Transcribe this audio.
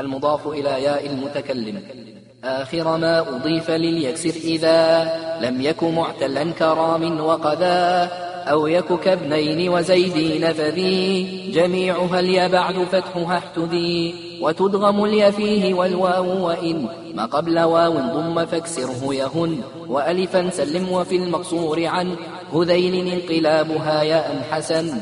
المضاف إلى ياء المتكلم. آخر ما أضيف لليكسر إذا لم يك معتلا كرام وقذا أو يك كابنين وزيدين فذي جميعها اليا بعد فتحها احتذي وتدغم اليا فيه والواو وإن ما قبل واو ضم فاكسره يهن وألفا سلم وفي المقصور عن هذين انقلابها ياء حسن.